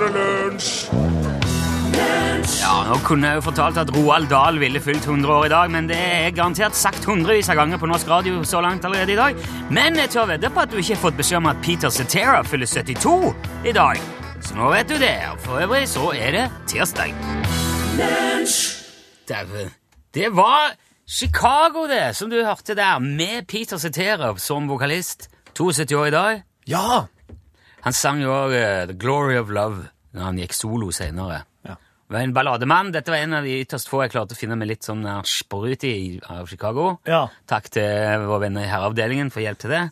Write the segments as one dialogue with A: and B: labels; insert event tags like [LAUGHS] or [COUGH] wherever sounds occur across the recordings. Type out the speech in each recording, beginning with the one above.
A: er det lunsj!
B: Ja, Nå kunne jeg jo fortalt at Roald Dahl ville fylt 100 år i dag, men det er garantert sagt hundrevis av ganger på norsk radio så langt allerede i dag. Men jeg tør vedde på at du ikke har fått beskjed om at Peter Cetera fyller 72 i dag. Så nå vet du det. Og For øvrig så er det tirsdag. Dæven. Det var Chicago, det, som du hørte der, med Peter Cetera som vokalist. 72 år i dag.
C: Ja!
B: Han sang jo òg The Glory of Love når han gikk solo senere.
C: Ja.
B: Det var en ballademann. Dette var en av de ytterst få jeg klarte å finne med litt sånn sprut i av Chicago.
C: Ja.
B: Takk til våre venner i Herreavdelingen for hjelp til det.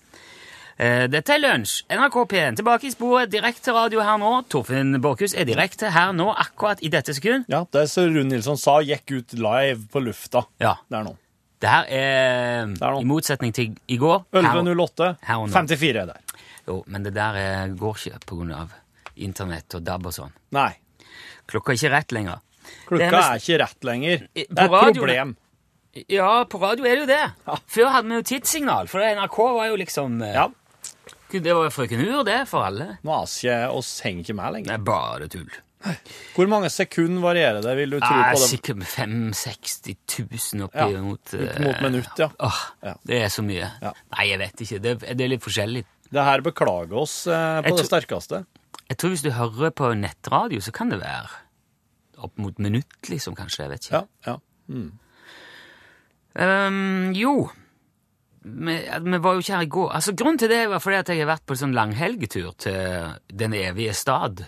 B: Uh, Dette er Lunsj. NRK P1 tilbake i sporet. Direkte radio her nå. Torfinn Borchhus er direkte her nå, akkurat i dette sekund.
C: ja det er som Rune Nilsson sa, gikk ut live på lufta
B: Ja.
C: der nå.
B: Det her er,
C: er
B: i motsetning til i går.
C: 11.08.
B: Her og nå.
C: 54 er der.
B: Jo, men det der eh, går ikke av internett og DAB og sånn.
C: Nei.
B: Klokka er ikke rett lenger.
C: Klokka
B: er, er
C: er ikke rett lenger. Det er et
B: radio-
C: problem.
B: Ja, på radio er det jo det.
C: Ja.
B: Før hadde vi jo tidssignal, for NRK var jo liksom eh,
C: Ja.
B: Det var frøken Ur, det, for alle.
C: Nå ikke oss henger ikke med lenger.
B: Det er bare tull.
C: Hvor mange sekunder varierer det, vil du tro
B: Ah,
C: på det?
B: sikkert 65 000 oppi
C: Ja,
B: mot
C: opp mot minutt, ja.
B: Åh,
C: Ja.
B: Det er så mye.
C: Ja.
B: Nei, jeg vet ikke. Det, det er litt forskjellig.
C: Det her beklager oss eh, på
B: Jeg
C: det
B: tror-
C: sterkeste.
B: Jeg tror hvis du hører på nettradio, så kan det være opp mot minutt, liksom, kanskje. Jeg vet ikke.
C: Ja, ja.
B: Ehm, jo vi, at vi var jo ikke her i går. Altså, Grunnen til det var fordi at jeg har vært på en sånn langhelgetur til Den evige stad.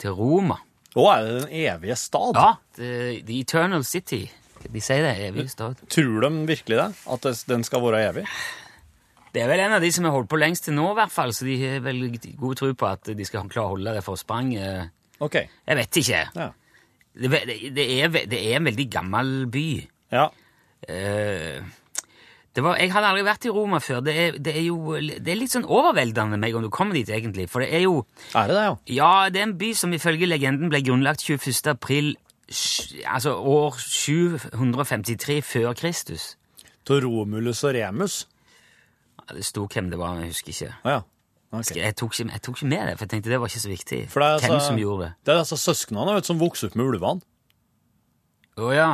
B: Til Roma.
C: Å, er det den evige stad?
B: Ja, the, the Eternal City. De sier det. Evige stad.
C: Tror de virkelig det? At det, den skal være evig?
B: Det er vel en av de som har holdt på lengst til nå, i hvert fall, så de har vel god tro på at de skal klare å holde det forspranget.
C: OK.
B: Jeg vet ikke.
C: Ja.
B: Det, det, det, er, det er en veldig gammel by.
C: ja.
B: Uh, det var, jeg hadde aldri vært i Roma før. Det er, det er jo det er litt sånn overveldende meg om du kommer dit, egentlig. For det er jo
C: Er det det, ja?
B: Ja, det er en by som ifølge legenden ble grunnlagt 21. april altså år 753 før Kristus.
C: Til Romulus og Remus?
B: Det sto hvem det var, men jeg husker ikke.
C: Ah, ja. Okay.
B: Jeg tok, ikke. jeg tok ikke med det, for jeg tenkte det var ikke så viktig.
C: For det er
B: hvem
C: altså-
B: som gjorde det.
C: Det er altså søsknene vet, som vokser opp med ulvene.
B: Å ja.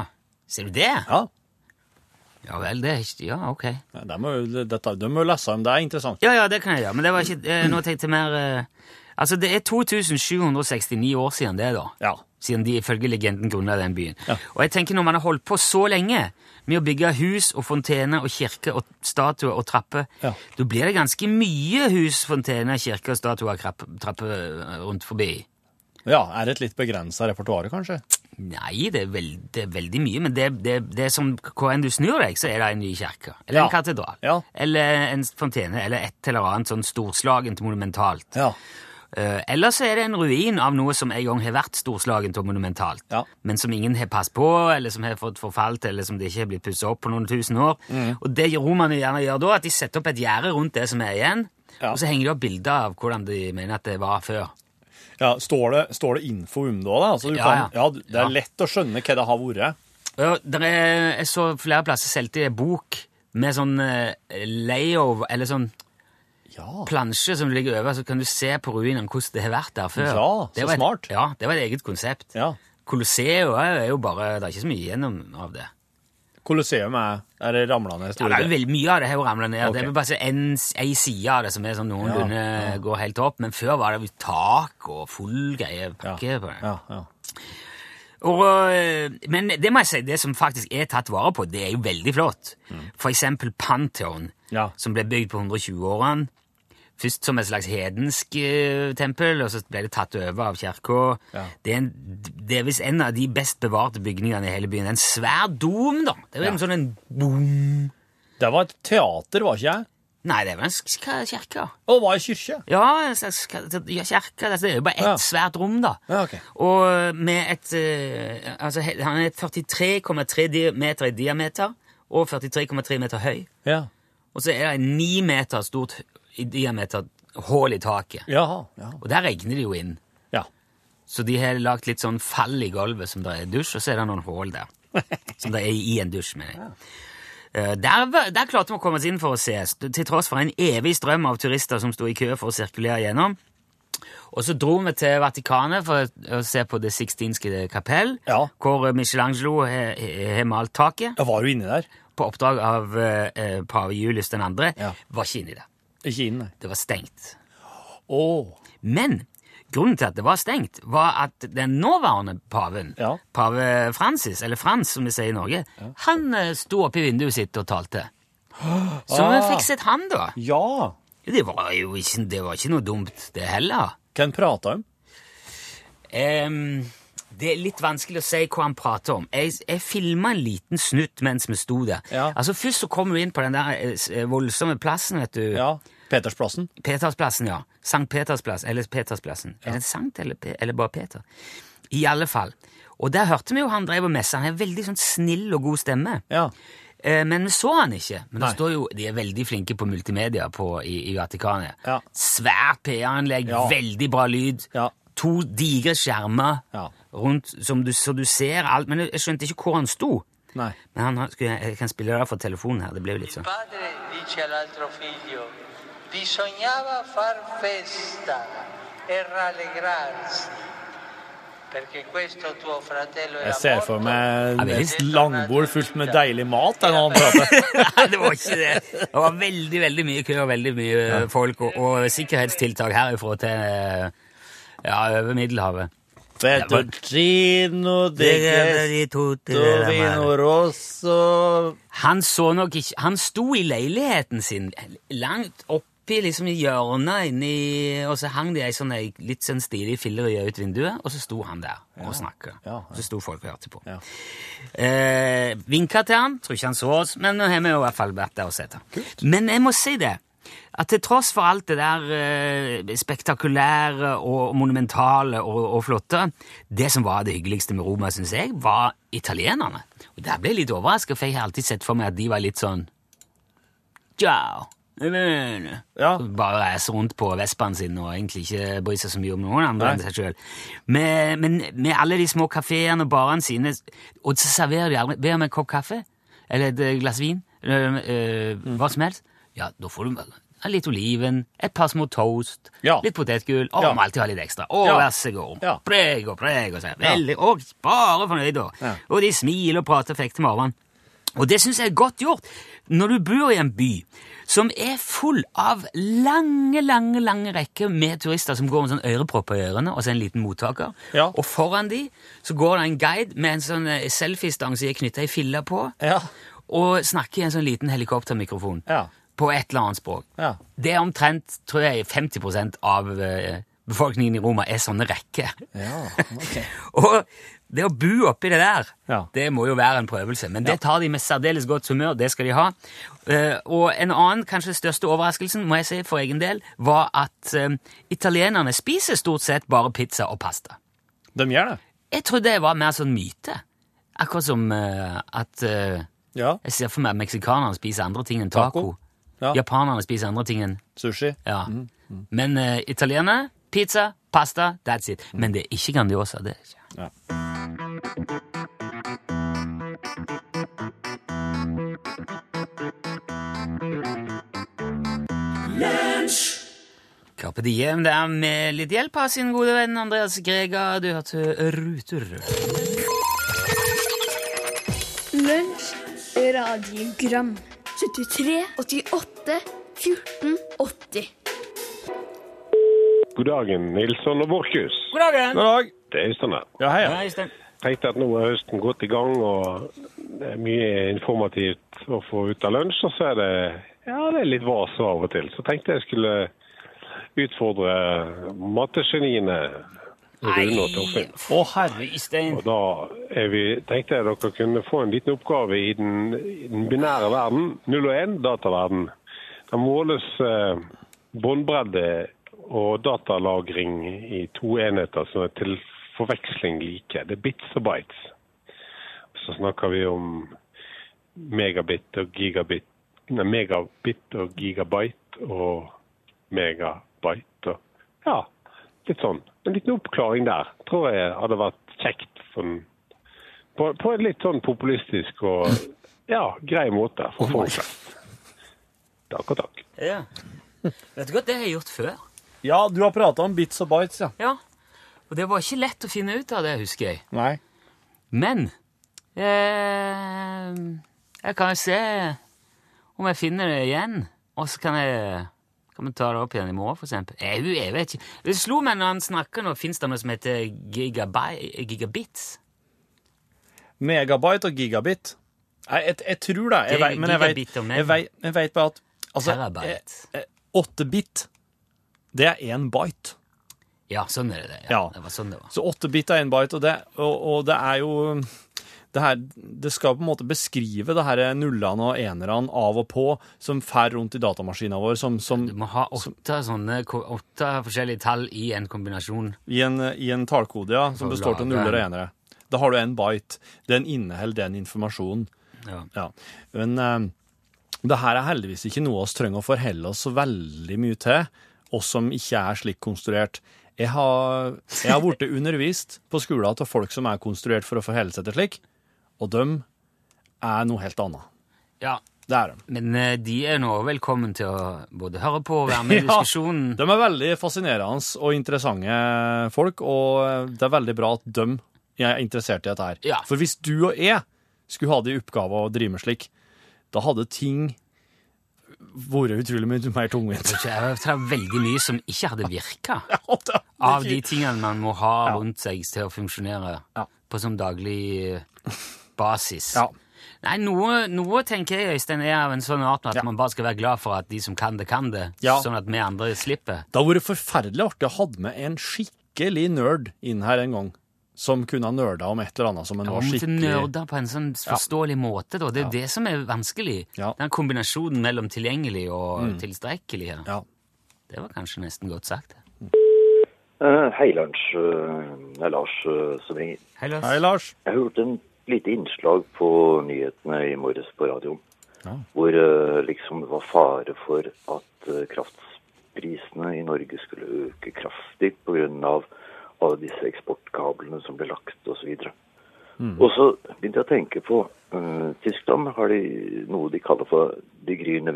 B: Ser du det?
C: Ja.
B: Ja vel, det er ikke Ja, ok.
C: Ja, Det dette, må jo lese om, det er interessant.
B: Ja, ja, det kan jeg gjøre, men det var ikke eh, Nå tenkte jeg mer eh, Altså, det er 2769 år siden det, da.
C: Ja.
B: Siden de ifølge legenden grunnla den byen.
C: Ja.
B: Og jeg tenker når man har holdt på så lenge med å bygge hus og fontener og kirke og statuer og trapper,
C: Ja.
B: da blir det ganske mye hus, fontener, kirke og statuer og trapper eh, rundt forbi.
C: ja. Er det et litt begrensa repertoar, kanskje?
B: Nei, det er, veld, det er veldig mye, men det, det, det er som hvor enn du snur deg, så er det en ny kirke. Eller
C: Ja.
B: en katedral.
C: Ja.
B: Eller en fontene, eller et eller annet sånn storslagent monumentalt.
C: Ja.
B: Eh, eller så er det en ruin av noe som en gang har vært storslagent og monumentalt,
C: Ja.
B: men som ingen har passet på, eller som har fått forfalt, eller som det ikke har blitt pusset opp på noen tusen år.
C: Mm.
B: Og det romerne gjerne gjør da, at de setter opp et gjerde rundt det som er igjen,
C: Ja.
B: og så henger de opp bilder av hvordan de mener at det var før.
C: ja står, det, står det info om det òg? Altså, du
B: Ja,
C: kan,
B: ja.
C: det er lett å skjønne hva det har vært.
B: Ja, der er, jeg så flere plasser solgte en bok med sånn eh, layover, eller sånn
C: Ja.
B: plansje som ligger over, så kan du se på ruinene hvordan det har vært der før.
C: Ja,
B: Det
C: så
B: et,
C: smart.
B: Ja, det var et eget konsept.
C: ja.
B: Colosseum er jo bare, det er ikke så mye igjennom av det.
C: Colosseum er, er det ramla ned
B: Ja, det er veldig mye av det har jo ramla ned.
C: Okay.
B: Det er bare en, en side av det som er sånn noenlunde går helt opp, men før var det jo tak og full greie pakke på det.
C: Ja, ja.
B: Og, øh, men det må jeg si, det som faktisk er tatt vare på, det er jo veldig flott. For eksempel Pantheon,
C: Ja.
B: som ble bygd på 120-årene. Først som et slags hedensk øh, tempel, og så ble det tatt over av kirka.
C: Ja.
B: Det er, en, det er visst en av de best bevarte bygningene i hele byen. En svær dom, da. Det er
C: Ja.
B: en sånn en boom.
C: Det var et teater, var ikke jeg?
B: Nei, det er vel en sk- sk- kirke.
C: Og var i kirke.
B: Ja, en slags ka- ja, kirke. altså, Det er jo bare ett
C: Ja.
B: svært rom, da.
C: Ja, ok.
B: Og med et eh, Altså, he- han er 43,3 di- meter i diameter og 43,3 meter høy.
C: Ja.
B: Og så er det en 9 meter stort i diameter hull i taket.
C: Jaha. Ja.
B: Og der regner det jo inn.
C: ja.
B: Så de har lagt litt sånn fall i gulvet som det er dusj, og så er det noen hull der. [LAUGHS] Som det er i en dusj, mener jeg. Eh, Der, der klarte vi å komme oss inn for å se, til tross for en evig strøm av turister som sto i kø for å sirkulere gjennom. Og så dro vi til Vatikanet for å se på Det sixtinske kapell,
C: Ja.
B: hvor Michelangelo har malt taket
C: Ja, var du inne der?
B: på oppdrag av eh, pave Julius 2.
C: Ja.
B: Var ikke inni det.
C: Ikke inne.
B: Det var stengt.
C: Oh.
B: Men grunnen til at det var stengt, var at den nåværende paven,
C: Ja.
B: pave Francis, eller Frans som vi sier i Norge, han eh, sto oppe i vinduet sitt og talte. [GASPS] Så vi
C: Ah.
B: fikk sett han, da.
C: Ja.
B: Det var jo ikke, det var ikke noe dumt, det heller.
C: Hvem prata om?
B: Um, det er litt vanskelig å si hva han prater om. Jeg, jeg filma en liten snutt mens vi sto der.
C: Ja.
B: Altså Først så kom du inn på den der eh, voldsomme plassen, vet du.
C: Ja. Petersplassen?
B: Petersplassen, ja. Sankt Petersplass, eller Petersplassen. Er det Sankt eller, eller bare Peter? I alle fall. Og der hørte vi jo han drev og messa. Han har veldig sånn snill og god stemme.
C: Ja.
B: Eh, men vi så han ikke. Men det
C: Nei.
B: står jo, de er veldig flinke på multimedia på, i, i Vatikanet.
C: Ja.
B: Svært PA-anlegg,
C: Ja.
B: veldig bra lyd.
C: Ja.
B: To digre skjermer
C: Ja.
B: rundt, som du, så du ser alt. Men jeg, jeg skjønte ikke hvor han sto.
C: Nei.
B: Men han, skulle, jeg kan spille det for telefonen her. Det ble jo litt sånn.
A: Bisognava far festa e rallegrarsi, perché questo tuo fratello era
C: Jeg ser for meg
B: Ja,
C: et langbord fullt med deilig mat der når han prater. [LAUGHS]
B: Nei, det var ikke det. Det var veldig veldig mye kø og veldig mye folk, og, og sikkerhetstiltak herifra til eh, ja, over Middelhavet.
C: Fettuccino vino rosso
B: Han så nok ikke Han sto i leiligheten sin, langt oppi liksom i hjørnet inni Og så hang det ei sånn litt sånn stilig fillerøye ut vinduet, og så sto han der og snakka.
C: Ja, ja.
B: Så sto folk og hørte på.
C: Ja.
B: Eh, Vinka til han, tror ikke han så oss, men nå har vi jo i hvert fall vært der og sett han. Men jeg må si det, at til tross for alt det der eh, spektakulære og monumentale og, og flotte, det som var det hyggeligste med Roma, syns jeg, var italienerne. Og der ble jeg litt overraska, for jeg har alltid sett for meg at de var litt sånn Ciao.
C: Ja.
B: Bare reise rundt på Vespaen sin og egentlig ikke bry seg så mye om noen andre enn seg sjøl. Men med alle de små kafeene og barene sine, og så serverer de aldri Ber om en kopp kaffe eller et eh, glass vin, eller eh, hva som helst, ja, da får du litt oliven, et par små toast,
C: Ja.
B: litt potetgull. og
C: Ja.
B: må alltid ha litt ekstra. Å,
C: Ja.
B: vær så god.
C: Ja.
B: Preg og preg og jeg. Veldig, og bare fornøyd, da. Og de smiler og prater frekt til morgenen. Og det syns jeg er godt gjort når du bor i en by som er full av lange, lange lange rekker med turister som går med sånn ørepropper i ørene og så en liten mottaker.
C: Ja.
B: Og foran de så går det en guide med en sånn eh, selfiestang som er knytta i filler på,
C: Ja.
B: og snakker i en sånn liten helikoptermikrofon
C: Ja.
B: på et eller annet språk.
C: Ja.
B: Det er omtrent tror jeg, 50 av eh, befolkningen i Roma er sånne rekker.
C: Ja, okay. [LAUGHS]
B: Og det å bo oppi det der,
C: Ja.
B: det må jo være en prøvelse. Men det tar de med særdeles godt humør. Det skal de ha. Eh, og en annen, kanskje største overraskelsen, må jeg si for egen del, var at eh, italienerne spiser stort sett bare pizza og pasta.
C: De gjør det.
B: Jeg trodde det var mer sånn myte. Akkurat som eh, at
C: Ja.
B: Jeg ser for meg at meksikanerne spiser andre ting enn taco.
C: Taco. Ja.
B: Japanerne spiser andre ting enn
C: Sushi.
B: ja. Men uh, italienerne pizza, pasta, that's it. Men det er ikke Grandiosa. det er ikke.
C: Ja.
B: Carpe Diem der med litt hjelp av sin gode venn Andreas Grega. Du hørte Ruter.
D: Lunsj, radiogram 73, 88, 14, 80
E: God dagen, Nilsson og Borchhus.
B: God dagen!
C: God dag.
E: Det er Øystein her.
C: Ja, hei.
B: Ja,
C: Ja.
E: Tenkte at nå er høsten godt i gang, og det er mye informativt å få ut av lunsj. Og så er det, ja, det er litt vas av og til. Så tenkte jeg skulle utfordre mattegeniene Rune og Torfinn.
C: Å, herre.
B: Istein.
E: Og da vi, tenkte jeg dere kunne få en liten oppgave i den, i den binære verden, 0 og 1, dataverden. Da måles eh, båndbredde og datalagring i to enheter som er til forveksling like. Det er bits og bites. Så snakker vi om megabit og gigabit, nei, megabit og gigabyte og megabyte og ja, litt sånn. En liten oppklaring der tror jeg hadde vært kjekt for på, på en litt sånn populistisk og ja, grei måte for folk flest. Takk og takk.
B: Ja. Vet du hva, det har jeg gjort før.
C: Ja, du har prata om bits og bites, ja.
B: Ja. Og det var ikke lett å finne ut av det, husker jeg.
C: Nei.
B: Men eh, jeg kan jo se om jeg finner det igjen, og så kan jeg kan vi ta det opp igjen i morgen, for eksempel? Jeg, jeg vet ikke. Det slo meg når han snakker nå, fins det noe som heter gigabyte, gigabits?
C: Megabyte og gigabit. Nei, jeg, jeg tror det. Jeg vet, men jeg vet, jeg vet, jeg vet bare at altså,
B: Terabyte.
C: eh, eh, Åtte bit, det er én byte.
B: Ja, sånn er det.
C: Ja.
B: Det var sånn det var.
C: Så åtte bit er én byte, og det, og, og det er jo det, her, det skal på en måte beskrive det her nullene og enerne av og på som fer rundt i datamaskinen vår, som, som
B: Du må ha åtte sånne åtte forskjellige tall i en kombinasjon.
C: i, en, i en tallkode, ja, som består av nuller og enere. Da har du en byte. Den inneholder den informasjonen.
B: Ja.
C: Ja. Men eh, det her er heldigvis ikke noe vi trenger å forholde oss så veldig mye til, oss som ikke er slik konstruert. Jeg har, jeg har blitt undervist på skolen av folk som er konstruert for å forholde seg til slik, og de er noe helt annet.
B: ja.
C: Det er de.
B: Men eh, de er nå velkommen til å både høre på og være med i [LAUGHS] diskusjonen. Ja.
C: De er veldig fascinerende og interessante folk, og det er veldig bra at de er interessert i dette her.
B: Ja.
C: For hvis du og jeg skulle ha det i oppgave å drive med slik, da hadde ting vært utrolig mye mer tungvint.
B: Jeg tror det er veldig mye som ikke hadde virka [LAUGHS] av de tingene man må ha rundt seg til å funksjonere på sånn daglig eh, basis.
C: Ja.
B: Nei, noe, noe tenker jeg, Øystein, er av en sånn art at
C: Ja.
B: man bare skal være glad for at de som kan det, kan det,
C: Ja.
B: sånn at vi andre slipper.
C: Det hadde vært forferdelig artig å ha med en skikkelig nerd inn her en gang, som kunne ha nerda om et eller annet som en var skikkelig...
B: Ja, nerde på en sånn forståelig måte, da. Det er det som er vanskelig.
C: Ja. Mm.
B: Den kombinasjonen mellom tilgjengelig og tilstrekkelig her.
C: Ja.
B: Det var kanskje nesten godt sagt.
F: Eh, Hei, Lunsj. Eh, Det er Lars uh, som ringer.
B: Hei, Lars.
C: Hei, Lars.
F: Jeg hørte en lite innslag på nyhetene i morges på radioen.
C: Ja.
F: Hvor uh, liksom det var fare for at kraftprisene i Norge skulle øke kraftig pga. Alle disse eksportkablene som ble lagt osv. Mm. Og så begynte jeg å tenke på uh, Tyskland har de noe de kaller for de gryende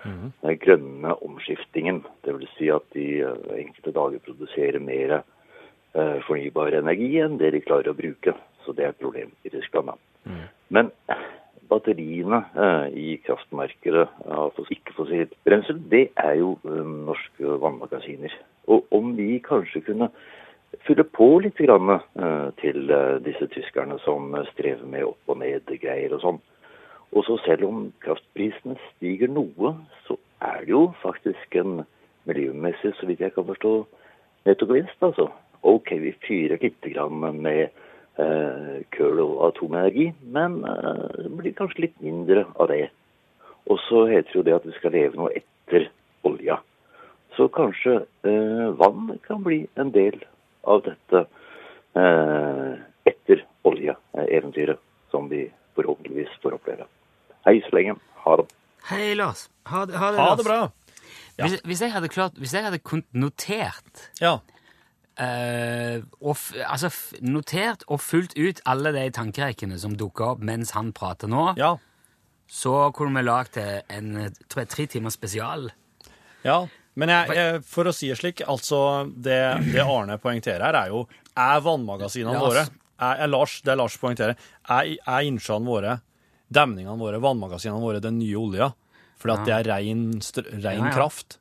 F: Mm. Den grønne omskiftingen. Dvs. Si at de uh, enkelte dager produserer mer uh, fornybar energi enn det de klarer å bruke. Så det er et problem i Tyskland. Da. Men batteriene i kraftmarkedet av fos- ikke-fossilt brensel, det er jo norske vannmagasiner. Og om vi kanskje kunne fylle på litt grann, eh, til eh, disse tyskerne som eh, strever med opp og ned greier og sånn. Og så selv om kraftprisene stiger noe, så er det jo faktisk en miljømessig, så vidt jeg kan forstå, nettogevinst, altså. Ok, vi fyrer litt grann med eh, køl og atomenergi, men eh, det blir kanskje litt mindre av det. Og så heter jo det at vi skal leve noe etter olja. Så kanskje eh, vann kan bli en del av dette eh, etter olje-eventyret som vi forhåpentligvis får oppleve. Hei så lenge. Ha det.
B: Hei, Lars. Ha det, ha det,
C: Ha
B: Lars.
C: det bra.
B: Hvis, hvis jeg hadde klart, hvis jeg hadde notert
C: Ja.
B: Uh, og, f- altså, f- notert og fulgt ut alle de tankerekkene som dukka opp mens han prater nå,
C: Ja.
B: så kunne vi lagd en tror jeg, tre timers spesial.
C: Ja, men jeg, jeg, for å si det slik, altså det, det Arne poengterer her, er jo Er vannmagasinene
B: Ja,
C: våre er, er Lars, Det Lars poengterer, er, er innsjøene våre, demningene våre, vannmagasinene våre den nye olja? Fordi at det er ren, str- ren
B: Ja, ja.
C: kraft?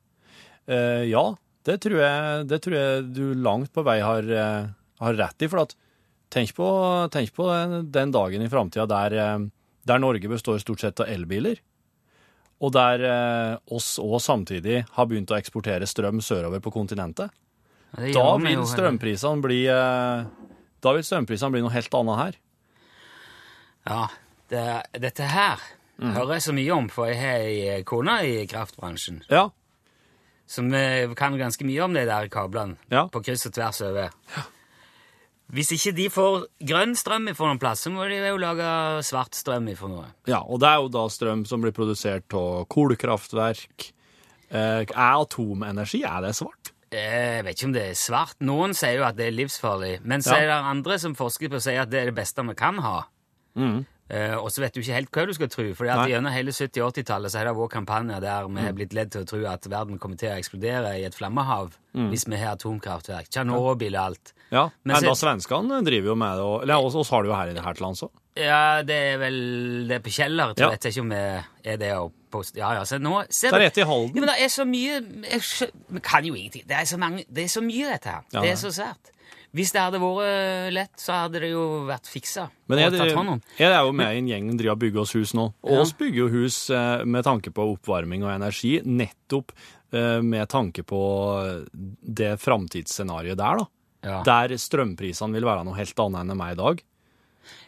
C: Uh, ja, det tror, jeg, det tror jeg du langt på vei har, eh, har rett i. For at tenk på, tenk på den, den dagen i framtida der, eh, der Norge består stort sett av elbiler og der eh, oss òg samtidig har begynt å eksportere strøm sørover på kontinentet.
B: Ja,
C: Da vil strømprisene bli eh, Da vil strømprisene bli noe helt annet her.
B: Ja, det, dette her
C: Mm.
B: hører jeg så mye om, for jeg har ei kone i kraftbransjen
C: Ja.
B: som eh, kan ganske mye om de der kablene
C: Ja.
B: på kryss og tvers over. Hvis ikke de får grønn strøm fra noen plass, så må de jo lage svart strøm fra noe.
C: ja. Og det er jo da strøm som blir produsert av kullkraftverk. Eh, er atomenergi er det svart?
B: Jeg vet ikke om det er svart. Noen sier jo at det er livsfarlig, men så
C: Ja.
B: er det andre som forsker på og sier at det er det beste vi kan ha.
C: Mm.
B: Eh, og så vet du ikke helt hva du skal tro, for gjennom hele 70- og 80-tallet så har det vært kampanjer der vi er blitt ledd til å tro at verden kommer til å eksplodere i et flammehav hvis vi har atomkraftverk. Tsjernobyl og alt.
C: Ja,
B: Men
C: Enda
B: så-
C: svenskene driver jo med det, og, eller oss, har det jo her, i- her til lands òg.
B: Ja, det er vel det er på Kjeller,
C: Ja.
B: jeg. vet ikke om det er det å poste Ja, ja, se nå se
C: Det er rett i Halden.
B: Ja, men det er så mye Vi kan jo ingenting. Det er så, mange, det er så mye, dette her.
C: Ja,
B: det er så svært. Hvis det hadde vært lett, så hadde det jo vært fiksa.
C: Men
B: er hånd
C: er jo med i en gjeng som driver og bygger oss hus nå. Og oss bygger jo hus eh, med tanke på oppvarming og energi, nettopp eh, med tanke på det framtidsscenarioet der, da.
B: Ja.
C: Der strømprisene vil være noe helt annet enn de er i dag.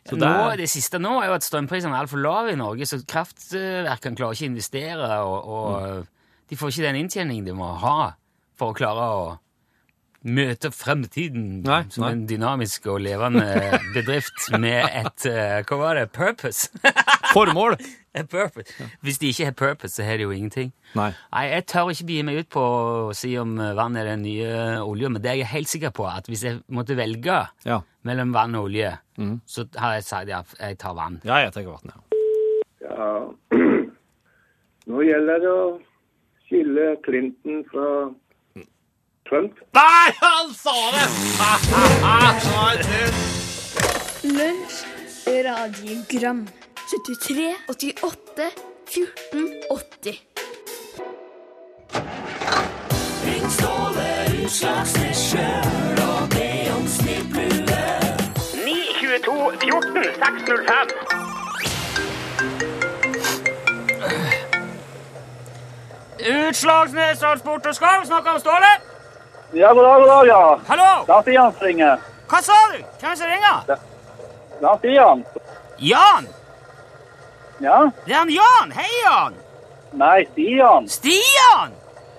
C: Så det
B: nå, det siste nå er jo at strømprisene er altfor lave i Norge, så kraftverkene klarer ikke å investere, og, og
C: Mm.
B: de får ikke den inntjeningen de må ha for å klare å møte fremtiden
C: Nei,
B: som
C: nei.
B: en dynamisk og levende [LAUGHS] bedrift med et uh, Hva var det? Purpose? [LAUGHS]
C: Formål! [LAUGHS]
B: Purpose. Hvis de ikke har purpose, så har de jo ingenting.
C: Nei.
B: Nei, Jeg tør ikke begi meg ut på å si om vann er den nye olja, men det er jeg helt sikker på at hvis jeg måtte velge
C: Ja.
B: mellom vann og olje,
C: Mm.
B: så har jeg sagt ja, jeg tar vann.
C: Ja, jeg tenker vann, ja.
G: Ja, [CLEARS THROAT] nå gjelder det å skille Clinton fra Trump.
C: Nei, han sa det!
D: Lunsj, radiogram 73, 88, 14, 80
B: Utslagsnes Transport og Skarv snakker om Ståle!
G: Ja, god dag, god dag, ja.
B: Hallo!
G: Det er Stian som ringer.
B: Hva sa du? Hvem som ringer?
G: Det er Stian.
B: Jan!
G: Ja?
B: Det er han Jan! Hei, Jan!
G: Nei, Stian.
B: Stian!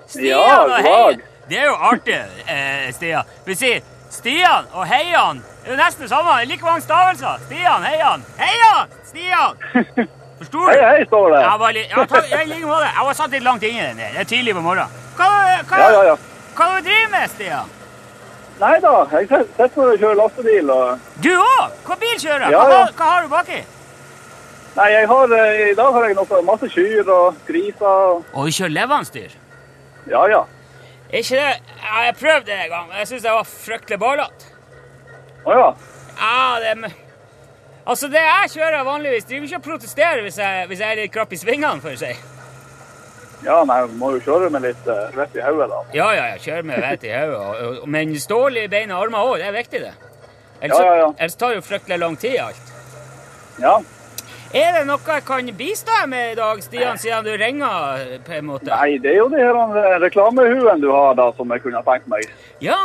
B: Stian
G: Ja,
B: og
G: god
B: Hei... Det er jo artig, eh, Stian. Vi sier Stian og Heian. Det er jo nesten det samme. Det Like mange stavelser. Stian, Heian. Heian! Stian! [LAUGHS] Forstår du?
G: Hei, hei, står det.
B: Jeg var jeg, jeg, jeg, jeg, jeg var satt litt langt inne i den. der. Det er tidlig på morgenen. Hva, hva,
G: Ja, ja, ja.
B: Hva du driver med, Stian?
G: Nei da, jeg sitter og kjører lastebil og...
B: Du òg? Hva bil kjører du?
G: Ja,
B: Hva,
G: ja.
B: har- hva har du baki?
G: Nei, har, eh, i dag har jeg noe masse kyr og griser og...
B: Du kjører levendyr?
G: Ja, ja.
B: Er ikke det Jeg prøvde det en gang, men jeg syns det var fryktelig ballete.
G: Å ja.
B: Ja, det er Altså, det jeg kjører vanligvis Driver ikke og protesterer hvis jeg, hvis jeg er litt krapp i svingene, for å si.
G: Ja, nei, må jo kjøre med litt uh, vett i hodet da.
B: Ja, ja, ja, kjøre med vett i hodet. Men stål i beina og armer òg, det er viktig, det. Ellers,
G: Ja, ja, ja.
B: ellers tar det jo fryktelig lang tid, alt.
G: Ja.
B: Er det noe jeg kan bistå deg med i dag, Stian, siden du ringer, på en måte?
G: Nei, det er jo det her eh, reklamehuen du har da, som jeg kunne tenkt meg.
B: Ja,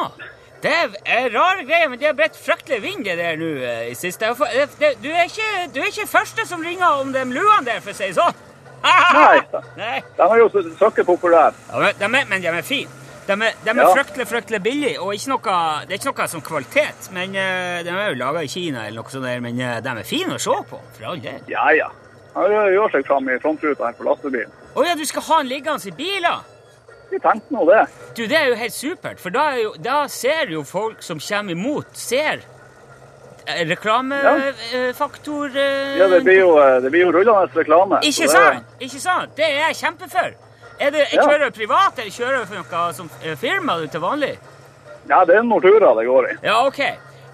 B: det er, rare greier, men det har blitt fryktelig vind det der nå eh, i siste. Du er, ikke, du er ikke første som ringer om de luene der, for å si det sånn.
G: Nei.
B: Nei.
G: De er jo søkke populære.
B: Ja, men, de er, men de er fine. De er, de er
G: Ja.
B: fryktelig fryktelig billige, og noe, det er ikke noe som kvalitet. Men eh, De er jo laga i Kina, eller noe sånt, der, men eh, de er fine å se på. For all del.
G: Ja, ja. Han gjør seg fram i frontruta her på lastebilen.
B: Å ja, du skal ha den liggende i bilen?
G: Vi tenkte nå det.
B: Du, Det er jo helt supert, for da, jo, da ser jo folk som kommer imot, ser reklamefaktor eh,
G: Ja, det blir jo, eh, det blir jo rullende reklame.
B: Ikke
G: det-
B: sant? Ikke sant? Det er jeg kjempefor. Er det, jeg
G: Ja.
B: kjører privat, eller kjører du for noe som eh, firma du til vanlig?
G: Ja, det er Nortura det går i.
B: Ja, ok.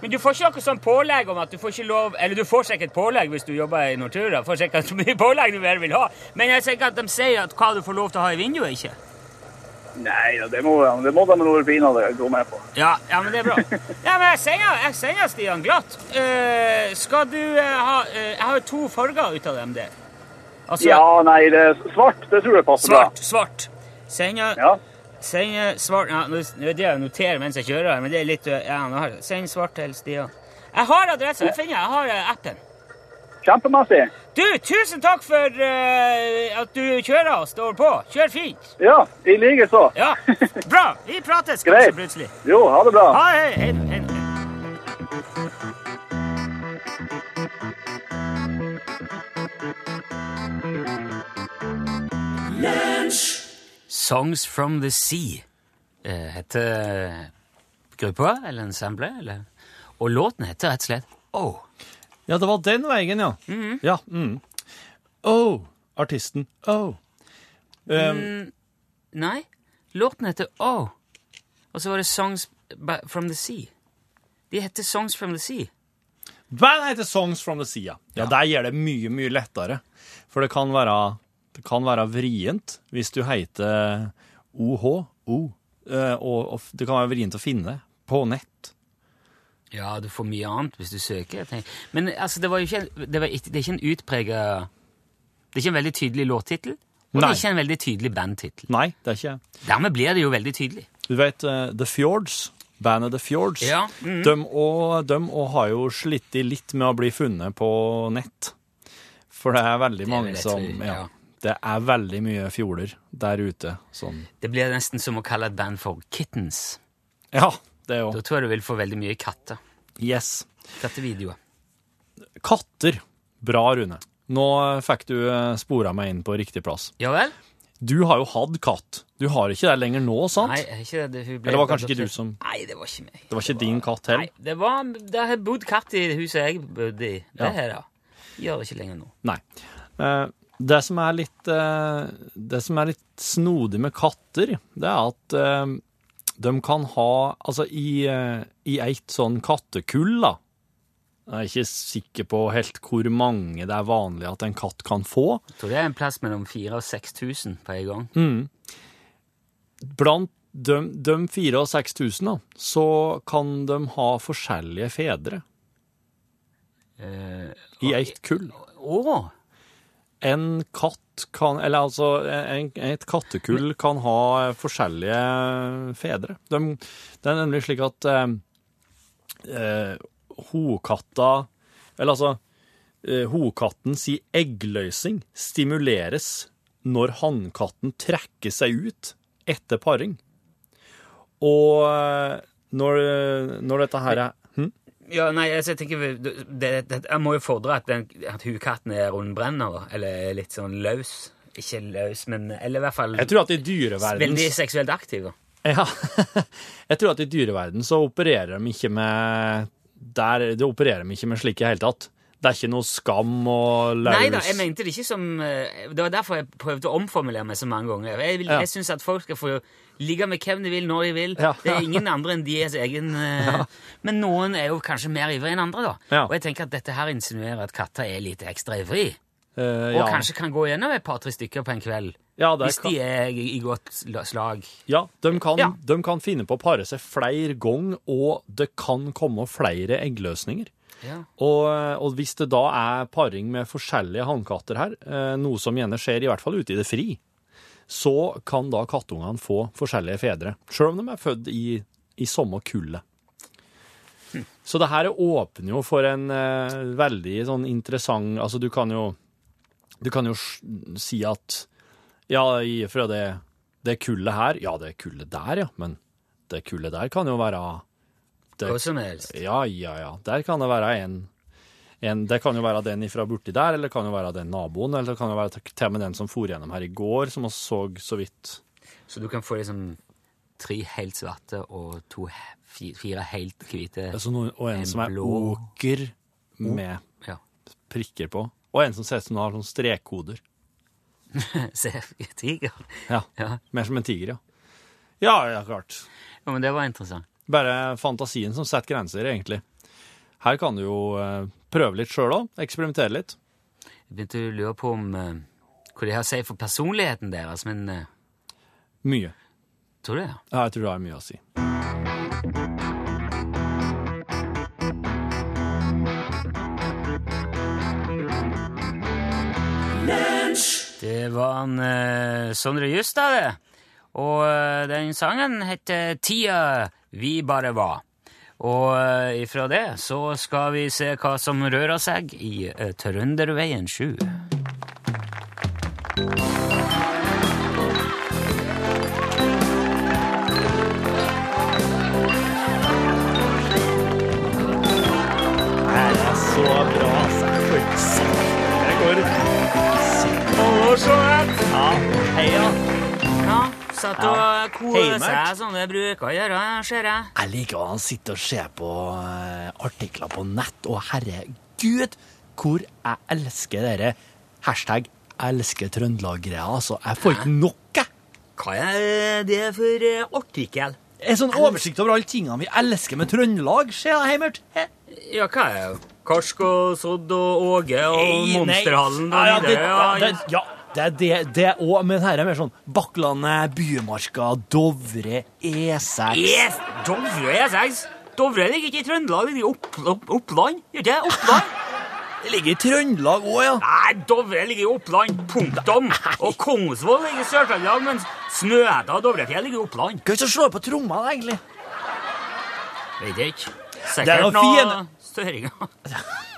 B: Men du får ikke noe sånn pålegg om at du får ikke lov Eller du får sikkert pålegg hvis du jobber i Nortura. Får sikkert så mye pålegg du bare vil ha. Men jeg tenker at de sier at hva du får lov til å ha i vinduet, ikke.
G: Nei, det må, det må de noe pinadø gå med på.
B: Ja, ja, men det er bra. [LAUGHS] Ja, men jeg sender, jeg sender Stian glatt. Uh, skal du uh, ha uh, Jeg har jo to farger ut av dem der. Altså
G: Ja, nei, det er svart, det tror jeg passer
B: svart, svart. Sender,
G: bra. Ja.
B: sender svart ja, Nå er det jeg noterer mens jeg kjører, her, men det er litt ja, Send svart til Stian. Jeg har adressen, Jeg finner jeg har appen.
G: Kjempemessig.
B: Du, tusen takk for uh, at du kjører og står på. Kjør fint.
G: Ja, i like så.
B: Ja, bra. Vi prates kanskje plutselig.
G: Jo, ha det bra.
B: Ha. Hei, hei, hei. Songs from the Sea eh, heter gruppa, eller ensemblet, eller Og låten heter rett og slett Oh.
C: Ja, det var den veien, ja. Ja. Mm. Oh, artisten. Oh. Um,
B: Nei, låten heter Oh. Og så var det Songs from the Sea. De heter Songs from the Sea.
C: Bandet heter Songs from the Sea. Ja, ja. der gjør det mye, mye lettere. For det kan være, det kan være vrient hvis du heter OH, O, eh, og, og det kan være vrient å finne på nett.
B: Ja, du får mye annet hvis du søker. Men altså, det, var jo ikke, det, var det er ikke en utprega Det er ikke en veldig tydelig låttittel, og det er ikke en veldig tydelig bandtittel.
C: Nei, det er ikke
B: Dermed blir det jo veldig tydelig.
C: Du vet uh, The Fjords, bandet The Fjords,
B: Ja,
C: de, og, de og har jo slitt litt med å bli funnet på nett. For det er veldig
B: vil
C: mange som
B: tro,
C: ja,
B: ja.
C: Det er veldig mye fjorder der ute. Sånn.
B: Det blir nesten som å kalle et band for Kittens.
C: Ja, det
B: Da tror jeg du vil få veldig mye katter.
C: Yes.
B: Kattevideoer.
C: Katter. Bra, Rune. Nå fikk du eh, spora meg inn på riktig plass.
B: Ja vel?
C: Du har jo hatt katt. Du har ikke det lenger nå, sant?
B: Nei, ikke det, det hun ble
C: Eller var kanskje ikke du som
B: Nei, det var ikke meg.
C: Det var ikke din katt
B: Nei,
C: heller?
B: det var Det har bodd katt i huset jeg bodde i. Det
C: Ja.
B: her, ja. Gjør det ikke lenger nå.
C: Nei. Eh, det som er litt eh, Det som er litt snodig med katter, det er at de kan ha Altså, i, eh, i et sånn kattekull, da Jeg er ikke sikker på helt hvor mange det er vanlig at en katt kan få.
B: Jeg tror det er en plass mellom 4000 og 6000 på en gang.
C: Mm. Blant de, de 4000 og 6000, da, så kan de ha forskjellige fedre
B: Eh,
C: i ett kull.
B: Å!
C: En katt kan Eller altså, en, et kattekull kan ha forskjellige fedre. De, det er nemlig slik at eh, eh, hokatta Eller altså eh, Hokatten sier eggløsing stimuleres når hannkatten trekker seg ut etter paring. Og eh, når, når dette her er?
B: Ja, nei, altså, jeg tenker det, det, det, Jeg må jo fordre at, den, at hukatten er rundbrenner. Eller litt sånn løs. Ikke løs, men Eller i hvert fall
C: Jeg tror at i dyreverdens
B: veldig seksuelt aktiv, da.
C: Ja. [LAUGHS] Jeg tror at i dyreverden så opererer de ikke med der, Det opererer de ikke med slik i hele tatt. Det er ikke noe skam og løs
B: Nei da, jeg mente det ikke som eh, Det var derfor jeg prøvde å omformulere meg så mange ganger. Jeg, vil-
C: Ja.
B: jeg syns at folk skal få ligge med hvem de vil, når de vil.
C: Ja.
B: Det er ingen andre enn deres egen eh, [LAUGHS] Men noen er jo kanskje mer ivrig enn andre, da. Og jeg tenker at dette her insinuerer at katter er litt ekstra ivrig.
C: Eh,
B: Og kanskje kan gå gjennom et par-tre stykker på en kveld.
C: Ja,
B: Hvis de er i i godt slag.
C: ja, de kan,
B: Ja.
C: de kan finne på å pare seg flere ganger, og det kan komme flere eggløsninger.
B: Ja.
C: Og, og hvis det da er paring med forskjellige hannkatter her, eh, noe som gjerne skjer i hvert fall ute i det fri, så kan da kattungene få forskjellige fedre, selv om de er født i, i samme kullet. Så det her åpner jo for en eh, veldig sånn interessant Altså, du kan jo Du kan jo si at Ja, fra det, det kullet her Ja, det kullet der, ja, men det kullet der kan jo være det,
B: Hva som helst.
C: ja, ja, ja. Der kan det være en, en Det kan jo være den ifra borti der, eller det kan jo være den naboen, eller det kan jo være til og med den som for gjennom her i går, som vi så så vidt.
B: Så du kan få liksom tre helt svarte og to, fire helt hvite.
C: Altså noen, og en,
B: En
C: som er
B: blå-
C: åker med
B: Ja.
C: prikker på. Og en som ser ut som den har sånne strekkoder. [LAUGHS]
B: Se, tiger.
C: Ja,
B: Ja.
C: Mer som en tiger, ja. Ja, ja, klart.
B: ja, men det var interessant.
C: Bare fantasien som setter grenser, egentlig. Her kan du jo eh, prøve litt sjøl òg. Eksperimentere litt.
B: Jeg begynte å lure på om eh, hva det har å si for personligheten deres, men eh,
C: Mye.
B: tror du det?
C: Ja, jeg tror det har mye å si.
B: Det var en uh, Sondre Justad, det. Og uh, den sangen heter Tida vi bare var. Og uh, ifra det så skal vi se hva som rører seg i uh, Trønderveien 7.
C: Det er så bra, altså. Får ikke det går. Ja, heia.
B: Ja, satt og
C: Ja.
B: koste
C: Heimert.
B: seg som det bruker å gjøre, ser jeg.
C: Jeg liker å sitte og se på eh, artikler på nett, og herregud hvor jeg elsker dere hashtag elsker Trøndelag-greia. Altså, jeg får ikke nok, jeg.
B: Hva er det for eh, artikkel?
C: En sånn oversikt over alle tingene vi elsker med Trøndelag. Se da, Heimert. He.
B: Ja, hva er det? Karsk og Sodd og Åge og. Monsterhallen og
C: ja, ja, det, ja, det, ja, det er det, det òg, men her er mer sånn Bakklandet, Bymarka, Dovre, E6
B: Yes, Dovre og E6. Dovre ligger ikke i Trøndelag, det ligger i opp, opp, Oppland. Gjør det? Oppland? [LAUGHS]
C: Det ligger i Trøndelag òg, ja.
B: Nei, Dovre ligger i Oppland. Punktum. [LAUGHS] Og Kongsvoll ligger i Sør-Trøndelag, mens Snøhetta og Dovrefjell ligger i Oppland.
C: Hva er det som slår på tromma, egentlig?
B: Vet ikke.
C: Er
B: Sikkert
C: noe
B: noe støringer. [LAUGHS]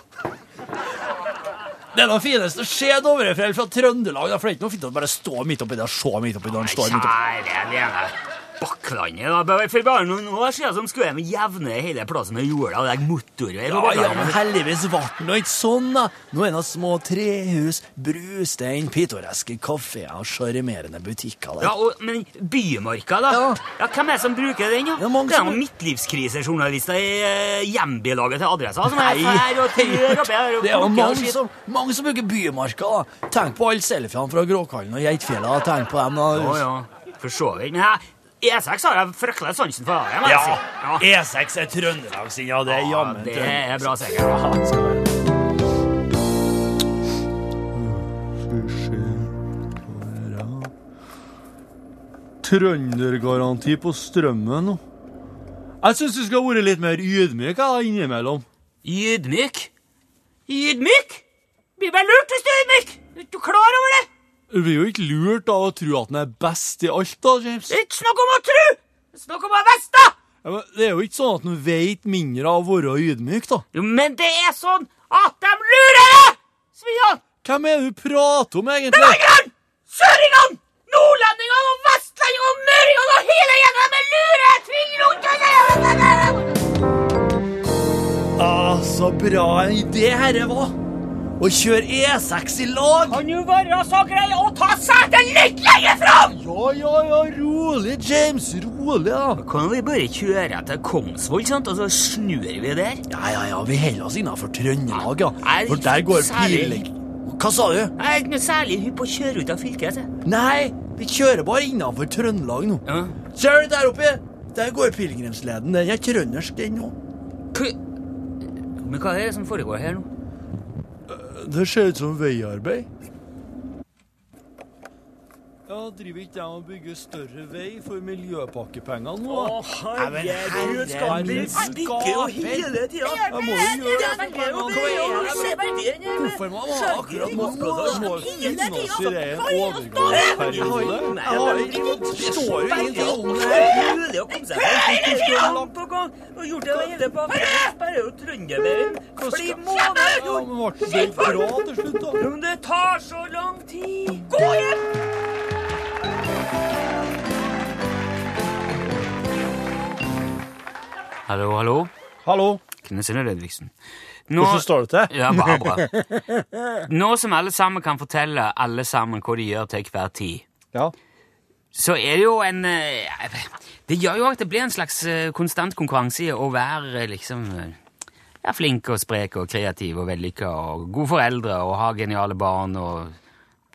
C: Det er noe fineste se Dovrefjell fra Trøndelag. da, For det er ikke noe fint å bare stå midt oppi det og se midt oppi det. han står midt oppi.
B: Kjære vene. Bakklandet, da. Bare- For bare noen år siden som skulle de jevne hele plassen med jorda og legge motorvei på
C: Ja, ja, men heldigvis ble det nå ikke sånn, da. Nå er det små trehus, brustein, pittoreske kafeer og sjarmerende butikker der.
B: Ja, og, Men Bymarka, da?
C: Ja.
B: Ja, Hvem er det som bruker den? da?
C: Ja, mange
B: det er
C: som-
B: noen midtlivskrisejournalister i uh, hjembilaget til Adressa som er her og trør oppi her
C: Det er jo mange som, mange som bruker Bymarka. da. Tenk på alle selfiene fra Gråkallen og Geitfjella. Tenk på dem. da.
B: Ja, ja, for så vidt. Men jeg, E6 har jeg fryktelig sansen for. Jeg
C: Ja,
B: si.
C: E6 er Trøndelag sin, ja. Det er
B: Ja,
C: jammen
B: det er bra sikkert.
C: Ja. Trøndergaranti på strømmen nå. Jeg syns du skal være litt mer ydmyk da, innimellom.
B: Ydmyk? Ydmyk? Blir vel lurt hvis du er ydmyk! Er du klar over det?
C: Det blir jo ikke lurt av å tro at den er best i alt, da, James.
B: Ikke snakk om å er snakk om å vite!
C: Ja, men det er jo ikke sånn at den vet mindre av å være ydmyk, da.
B: Jo, men det er sånn at de lurer deg! Svian!
C: Hvem er det du prater om, egentlig?
B: Bergeren! Søringene! Nordlendingene og vestlendingene og møringene og hele gjengen med! Tving rundt
C: Ah, så bra en idé herre var. Å kjøre E6 i lag.
B: Kan du være så grei å ta setet litt lenger fram?
C: Ja, ja, ja, rolig, James. Rolig, da.
B: Kan vi bare kjøre til Kongsvoll, sant? og så snur vi der?
C: Ja, ja, ja, vi holder oss innafor Trøndelag, ja. For der går piling. Hva sa du?
B: Jeg er ikke noe særlig hypp på å kjøre ut av fylket. jeg.
C: Nei, vi kjører bare innafor Trøndelag nå.
B: Ja.
C: Ser du der oppe? Der går pilegrimsleden. Den er trøndersk, den òg.
B: K- Men hva er det som foregår her nå?
C: Det ser ut som veiarbeid. Ja, Driver ikke jeg og bygger større vei for miljøpakkepengene nå? da?
B: herregud,
C: skal vi stikke jo hele
B: tida?
C: Jeg må jo gjøre det. Hvorfor må man ha akkurat nå? Må vi finne oss i det en overgangsperiode? Jeg har ikke står jo ingenting om det her.
B: mulig å komme seg gang på gang og gjort det hele på Bare jo Trønderveien.
C: Ja, men ble det bra til slutt, da?
B: Men det tar så lang tid. Gå hjem! Hallo, hallo.
C: Hallo,
B: Knutsen og Ludvigsen. Nå,
C: hvordan står det til?
B: Ja, bare bra. [LAUGHS] Nå som alle sammen kan fortelle alle sammen hva de gjør til hver tid,
C: Ja.
B: så er det jo en eh, Det gjør jo at det blir en slags eh, konstant konkurranse i å være eh, liksom ja, flink og sprek og kreativ og vellykka og gode foreldre og ha geniale barn og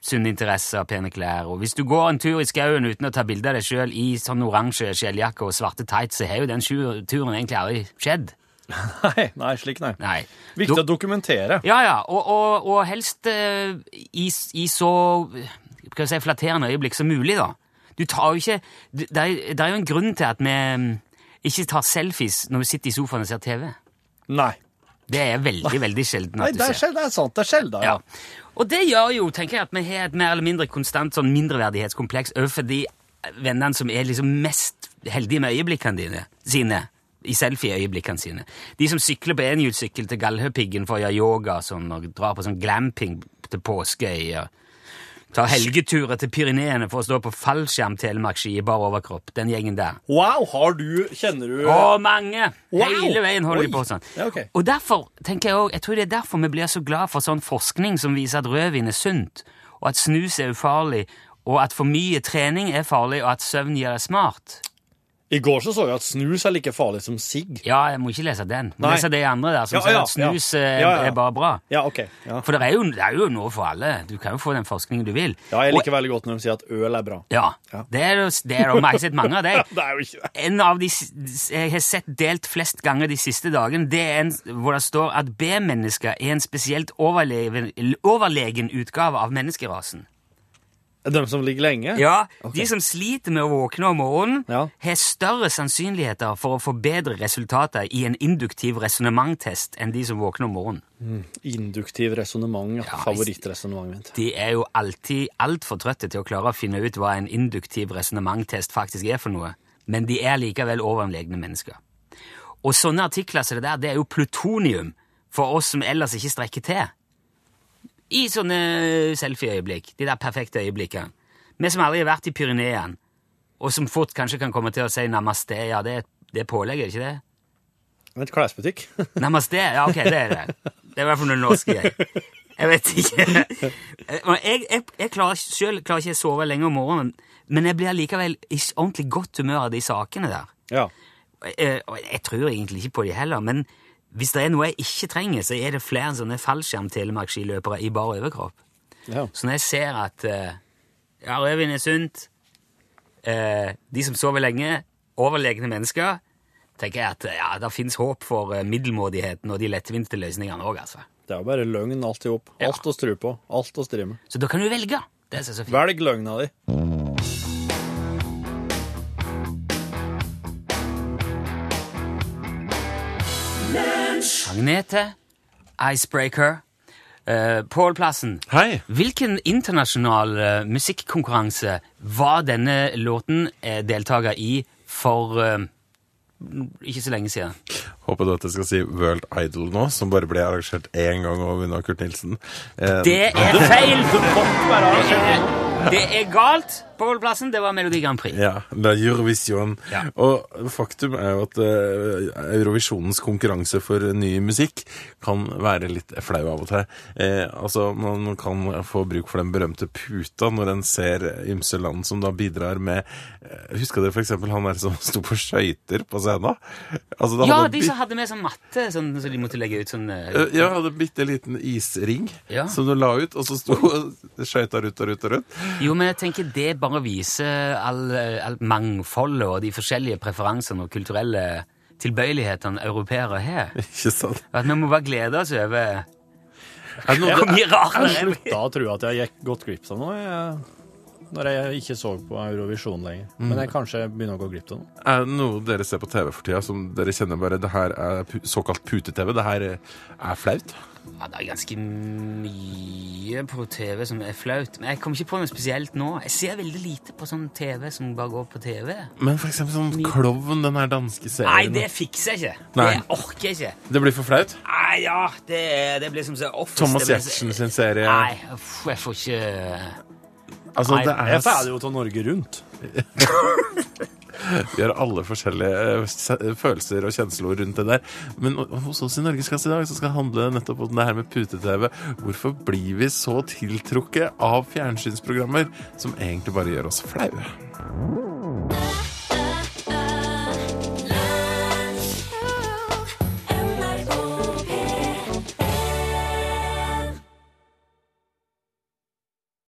B: sunne interesser pene klær. Og hvis du går en tur i skauen uten å ta bilde av deg sjøl i sånn oransje skjelljakke og svarte tights, så har jo den turen egentlig aldri skjedd. [LAUGHS]
C: Nei, nei, slik nei.
B: Nei.
C: Viktig
B: Do
C: å dokumentere.
B: Ja, ja, og, og, og helst uh, i, i så skal jeg si, flatterende øyeblikk som mulig, da. Du tar jo ikke Det er, er jo en grunn til at vi mm, ikke tar selfies når vi sitter i sofaen og ser TV.
C: Nei.
B: Det er veldig, veldig sjelden
C: Nei,
B: at du
C: er,
B: ser.
C: Nei, det er sant. Det er sjelden, ja.
B: Ja. Og det gjør jo, tenker jeg, at vi har et mer eller mindre konstant sånn mindreverdighetskompleks overfor de vennene som er liksom mest heldige med øyeblikkene dine, sine. I selfie-øyeblikkene sine. De som sykler på enhjulssykkel til Galdhøpiggen for å gjøre yoga sånn, og drar på sånn glamping til påskeøyer. Tar helgeturer til Pyreneene for å stå på fallskjerm-telemarkski i bar overkropp. Den gjengen der.
C: Wow, har du Kjenner du
B: Å, mange!
C: Wow!
B: Hele veien holder de på sånn.
C: Ja, okay.
B: Og derfor tenker jeg også, jeg tror det er derfor vi blir så glad for sånn forskning som viser at rødvin er sunt, og at snus er ufarlig, og at for mye trening er farlig, og at søvn gjør deg smart.
C: I går så så jeg at snus er like farlig som sigg.
B: Ja, jeg må ikke lese den. Må
C: Nei.
B: lese de andre der som
C: Ja,
B: sier
C: ja,
B: at snus
C: ja.
B: eh,
C: Ja,
B: er bare bra.
C: Ja, ok. Ja,
B: For det er, jo, det er jo noe for alle. Du kan jo få den forskningen du vil.
C: ja jeg
B: Og-
C: liker veldig godt når de sier at øl er bra.
B: Ja,
C: Ja.
B: det er det er. Har sett mange av dem. [LAUGHS]
C: Det er jo ikke det.
B: En av de jeg har sett delt flest ganger de siste dagene, det er en hvor det står at B-mennesker er en spesielt overlegen, overlegen utgave av menneskerasen.
C: De som ligger lenge?
B: Ja,
C: Okay.
B: De som sliter med å våkne om morgenen,
C: Ja.
B: har større sannsynligheter for å få bedre resultater i en induktiv resonnementtest enn de som våkner om morgenen.
C: Induktiv resonnement, ja. Favorittresonnementet mitt.
B: De er jo alltid altfor trøtte til å klare å finne ut hva en induktiv resonnementtest faktisk er for noe, men de er likevel overlegne mennesker. Og sånne artikler som det der, det er jo plutonium for oss som ellers ikke strekker til. I sånne selfie-øyeblikk, de der perfekte øyeblikkene. Vi som aldri har vært i Pyreneene, og som fort kanskje kan komme til å si namaste, ja, det det pålegger, ikke det? det
C: er et klesbutikk. [LAUGHS]
B: Namaste? Ja, ok, det er det. Det er i hvert fall noe norsk jeg. Jeg vet ikke. Jeg, jeg, jeg klarer selv klarer ikke å sove lenge om morgenen, men jeg blir likevel i ordentlig godt humør av de sakene der.
C: Ja.
B: Jeg, jeg tror egentlig ikke på de heller, men hvis det er noe jeg ikke trenger, så er det flere sånne fallskjerm-telemarkskiløpere i bar overkropp.
C: ja.
B: Så når jeg ser at uh, ja, rødvin er sunt, uh, de som sover lenge, overlegne mennesker, tenker jeg at eh, ja, det finnes håp for middelmådigheten og de lettvinte løsningene òg, altså.
C: Det er jo bare løgn alt i hop. Alt å stru på. Alt å stri med.
B: Så da kan du velge. Det er så fint.
C: Velg løgna di.
B: Agnete, Icebreaker, uh, Pål Plassen.
H: Hei!
B: Hvilken internasjonal uh, musikkonkurranse var denne låten uh, deltaker i for uh, ikke så lenge siden?
H: Håper du at jeg skal si World Idol nå, som bare ble arrangert én gang og vunnet av Kurt Nilsen. Eh,
B: Det er [LAUGHS] feil! Det er, det er galt. Pålplassen, det var Melodi Grand Prix.
H: Ja, det er Eurovision.
B: Ja.
H: Og faktum er jo at eh, Eurovisjonens konkurranse for ny musikk kan være litt flau av og til. Eh, altså, man kan få bruk for den berømte puta når en ser ymse land som da bidrar med eh, Husker dere eksempel han der som [LAUGHS] sto på skøyter på scenen? Altså,
B: Ja, de som hadde med sånn matte, sånn, så de måtte legge ut sånn
H: uh, Ja, hadde bitte liten isring
B: Ja.
H: som du la ut, og så sto [LAUGHS] skøyta rundt og rundt og rundt.
B: Jo, men jeg tenker det bare viser all, all mangfoldet og de forskjellige preferansene og kulturelle tilbøyelighetene europeere har. [LAUGHS]
H: Ikke sant?
B: At vi må bare glede oss over
H: Er det noe,
B: hvor mye rart
C: Jeg
B: det er.
C: slutta å tro at jeg gikk gått glipp av noe når jeg ikke så på Eurovisjon lenger. Men jeg kanskje begynner å gå glipp av noe.
H: er det noe dere ser på TV for tida som dere kjenner bare Det her er såkalt pute-TV. Det her er flaut?
B: Ja, det er ganske mye på TV som er flaut. Men jeg kommer ikke på noe spesielt nå. Jeg ser veldig lite på sånn TV som bare går på TV.
H: Men for eksempel sånn Klovn, den her danske serien.
B: Nei, det fikser jeg ikke.
H: Nei.
B: Det orker jeg ikke.
H: Det blir for flaut?
B: Nei, ja, det, det blir som så Office.
H: Thomas Giertsen sin serie.
B: Nei, uff, jeg får ikke
H: Altså,
B: Nei,
H: det
C: Jeg
H: er,
C: er ferdig jo til Norge Rundt. [LAUGHS]
H: Vi har alle forskjellige eh, følelser og kjensler rundt det der. Men hos oss i Norgesklasse i dag så skal det handle nettopp om det her med pute-TV. Hvorfor blir vi så tiltrukket av fjernsynsprogrammer som egentlig bare gjør oss flaue?